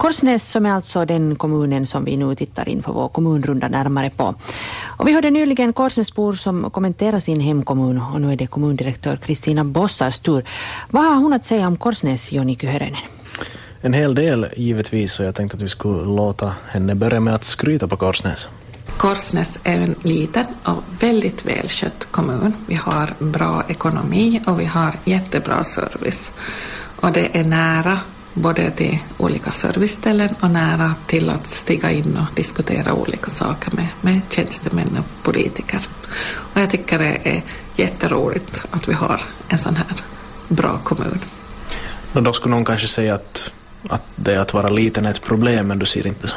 Korsnäs som är alltså den kommunen som vi nu tittar in för vår kommunrunda närmare på. Och vi hörde nyligen Korsnäsbor som kommenterar sin hemkommun och nu är det kommundirektör Kristina Bossars tur. Vad har hon att säga om Korsnäs, Joni Kyhönen? En hel del givetvis och jag tänkte att vi skulle låta henne börja med att skryta på Korsnäs. Korsnäs är en liten och väldigt välskött kommun. Vi har bra ekonomi och vi har jättebra service. Och det är nära både till olika serviceställen och nära till att stiga in och diskutera olika saker med, med tjänstemän och politiker. Och jag tycker det är jätteroligt att vi har en sån här bra kommun. Och då skulle någon kanske säga att, att det att vara liten är ett problem, men du ser inte så?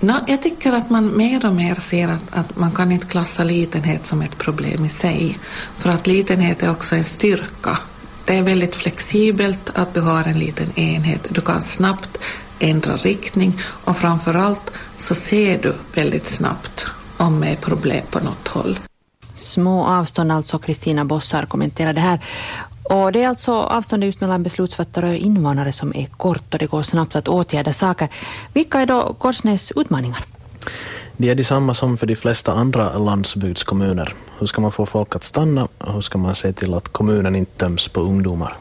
No, jag tycker att man mer och mer ser att, att man kan inte klassa litenhet som ett problem i sig. För att litenhet är också en styrka det är väldigt flexibelt att du har en liten enhet. Du kan snabbt ändra riktning och framför allt så ser du väldigt snabbt om det är problem på något håll. Små avstånd alltså, Kristina Bossar kommenterar det här. Och det är alltså avståndet just mellan beslutsfattare och invånare som är kort och det går snabbt att åtgärda saker. Vilka är då Korsnäs utmaningar? De är detsamma som för de flesta andra landsbygdskommuner. Hur ska man få folk att stanna och hur ska man se till att kommunen inte töms på ungdomar?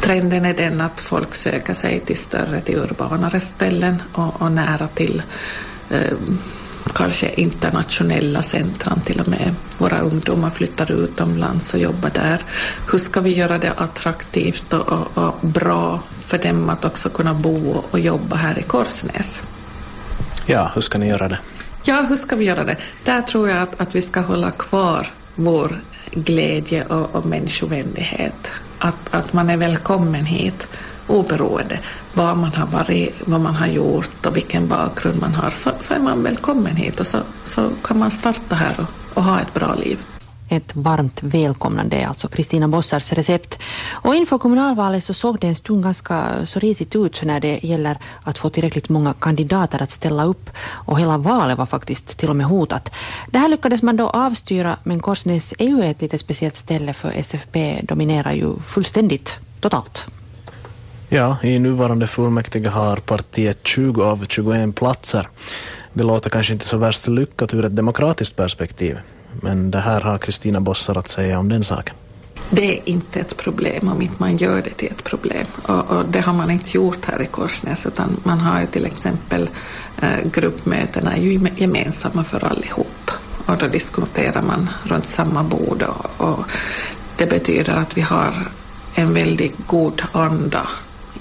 Trenden är den att folk söker sig till större, till urbanare ställen och, och nära till eh, kanske internationella centran till och med. Våra ungdomar flyttar utomlands och jobbar där. Hur ska vi göra det attraktivt och, och, och bra för dem att också kunna bo och jobba här i Korsnäs? Ja, hur ska ni göra det? Ja, hur ska vi göra det? Där tror jag att, att vi ska hålla kvar vår glädje och, och människovänlighet. Att, att man är välkommen hit oberoende var man har varit, vad man har gjort och vilken bakgrund man har så, så är man välkommen hit och så, så kan man starta här och, och ha ett bra liv ett varmt välkomnande är alltså Kristina Bossars recept. Och inför kommunalvalet så såg det en stund ganska så risigt ut när det gäller att få tillräckligt många kandidater att ställa upp och hela valet var faktiskt till och med hotat. Det här lyckades man då avstyra men Korsnäs är ju ett lite speciellt ställe för SFP dominerar ju fullständigt totalt. Ja, i nuvarande fullmäktige har partiet 20 av 21 platser. Det låter kanske inte så värst lyckat ur ett demokratiskt perspektiv. Men det här har Kristina Bossar att säga om den saken. Det är inte ett problem om inte man gör det till ett problem. Och, och det har man inte gjort här i Korsnäs utan man har ju till exempel eh, gruppmötena är ju gemensamma för allihop. Och då diskuterar man runt samma bord och, och det betyder att vi har en väldigt god anda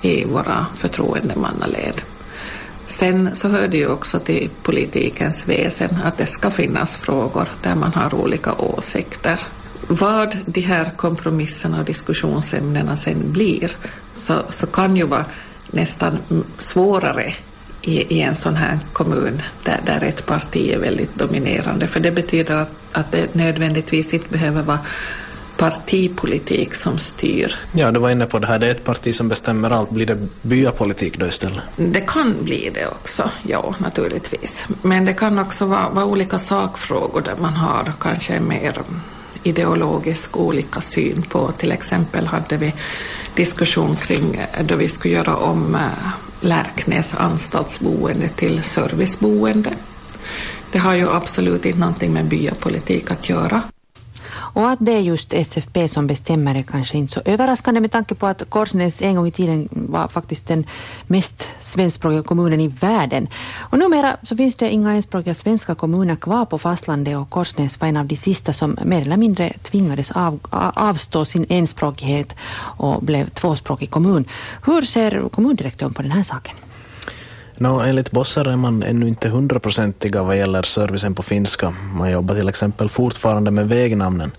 i våra förtroendemannaled. Sen så hör det ju också till politikens väsen att det ska finnas frågor där man har olika åsikter. Vad de här kompromisserna och diskussionsämnena sen blir så, så kan ju vara nästan svårare i, i en sån här kommun där, där ett parti är väldigt dominerande. För det betyder att, att det nödvändigtvis inte behöver vara partipolitik som styr. Ja, du var inne på det här, det är ett parti som bestämmer allt. Blir det byapolitik då istället? Det kan bli det också, ja naturligtvis. Men det kan också vara, vara olika sakfrågor där man har kanske mer ideologisk olika syn på. Till exempel hade vi diskussion kring då vi skulle göra om eh, Lärknäs anstaltsboende till serviceboende. Det har ju absolut inte någonting med byapolitik att göra. Och att det är just SFP som bestämmer är kanske inte så överraskande med tanke på att Korsnäs en gång i tiden var faktiskt den mest svenskspråkiga kommunen i världen. Och numera så finns det inga enspråkiga svenska kommuner kvar på fastlandet och Korsnäs var en av de sista som mer eller mindre tvingades av, avstå sin enspråkighet och blev tvåspråkig kommun. Hur ser kommundirektören på den här saken? No, enligt Bossar är man ännu inte hundraprocentiga vad gäller servicen på finska. Man jobbar till exempel fortfarande med vägnamnen.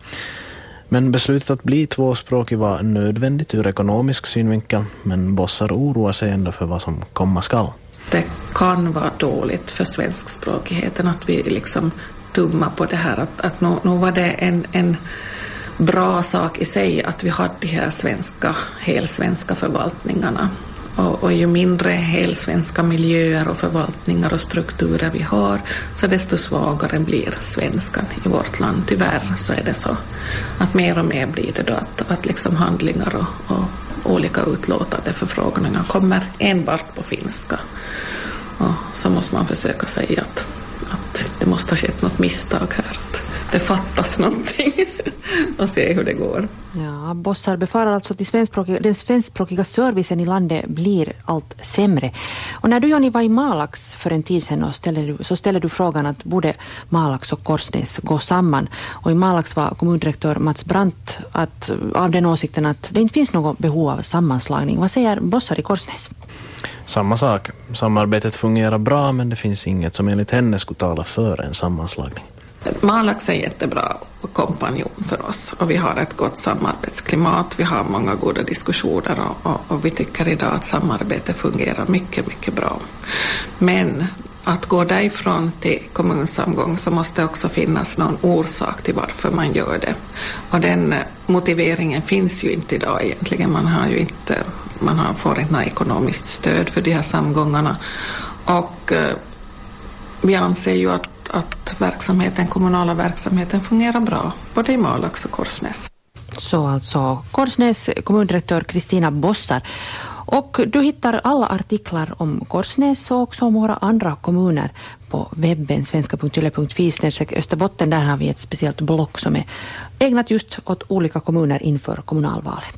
Men beslutet att bli tvåspråkig var nödvändigt ur ekonomisk synvinkel, men Bossar oroar sig ändå för vad som komma skall. Det kan vara dåligt för svenskspråkigheten att vi liksom tummar på det här. Att, att nog, nog var det en, en bra sak i sig att vi hade de här svenska, helsvenska förvaltningarna. Och, och, ju mindre helsvenska miljöer och förvaltningar och strukturer vi har, så desto svagare blir svenskan i vårt land. Tyvärr så är det så att mer och mer blir det då att, att liksom handlingar och, och olika utlåtande förfrågningar kommer enbart på finska. Och så måste man försöka säga att, att det måste ha skett något misstag här. Det fattas någonting och se hur det går. Ja, Bossar befarar alltså att den svenskspråkiga servicen i landet blir allt sämre. Och när du Joni var i Malax för en tid sedan ställde så ställde du frågan att borde Malax och Korsnäs gå samman. Och i Malax var kommundirektör Mats Brandt att, av den åsikten att det inte finns något behov av sammanslagning. Vad säger Bossar i Korsnäs? Samma sak. Samarbetet fungerar bra men det finns inget som enligt henne skulle tala för en sammanslagning. Malax är en jättebra kompanjon för oss och vi har ett gott samarbetsklimat, vi har många goda diskussioner och, och, och vi tycker idag att samarbetet fungerar mycket, mycket bra. Men att gå därifrån till kommunsamgång så måste det också finnas någon orsak till varför man gör det. Och den motiveringen finns ju inte idag egentligen. Man, har ju inte, man har, får inte något ekonomiskt stöd för de här samgångarna. Och eh, vi anser ju att att att verksamheten, kommunala verksamheten fungerar bra, både i Malax och Korsnäs. Så alltså Korsnäs kommundirektör Kristina Bossar. Och du hittar alla artiklar om Korsnäs och också om våra andra kommuner på webben svenska.yle.fi Österbotten. Där har vi ett speciellt block som är ägnat just åt olika kommuner inför kommunalvalet.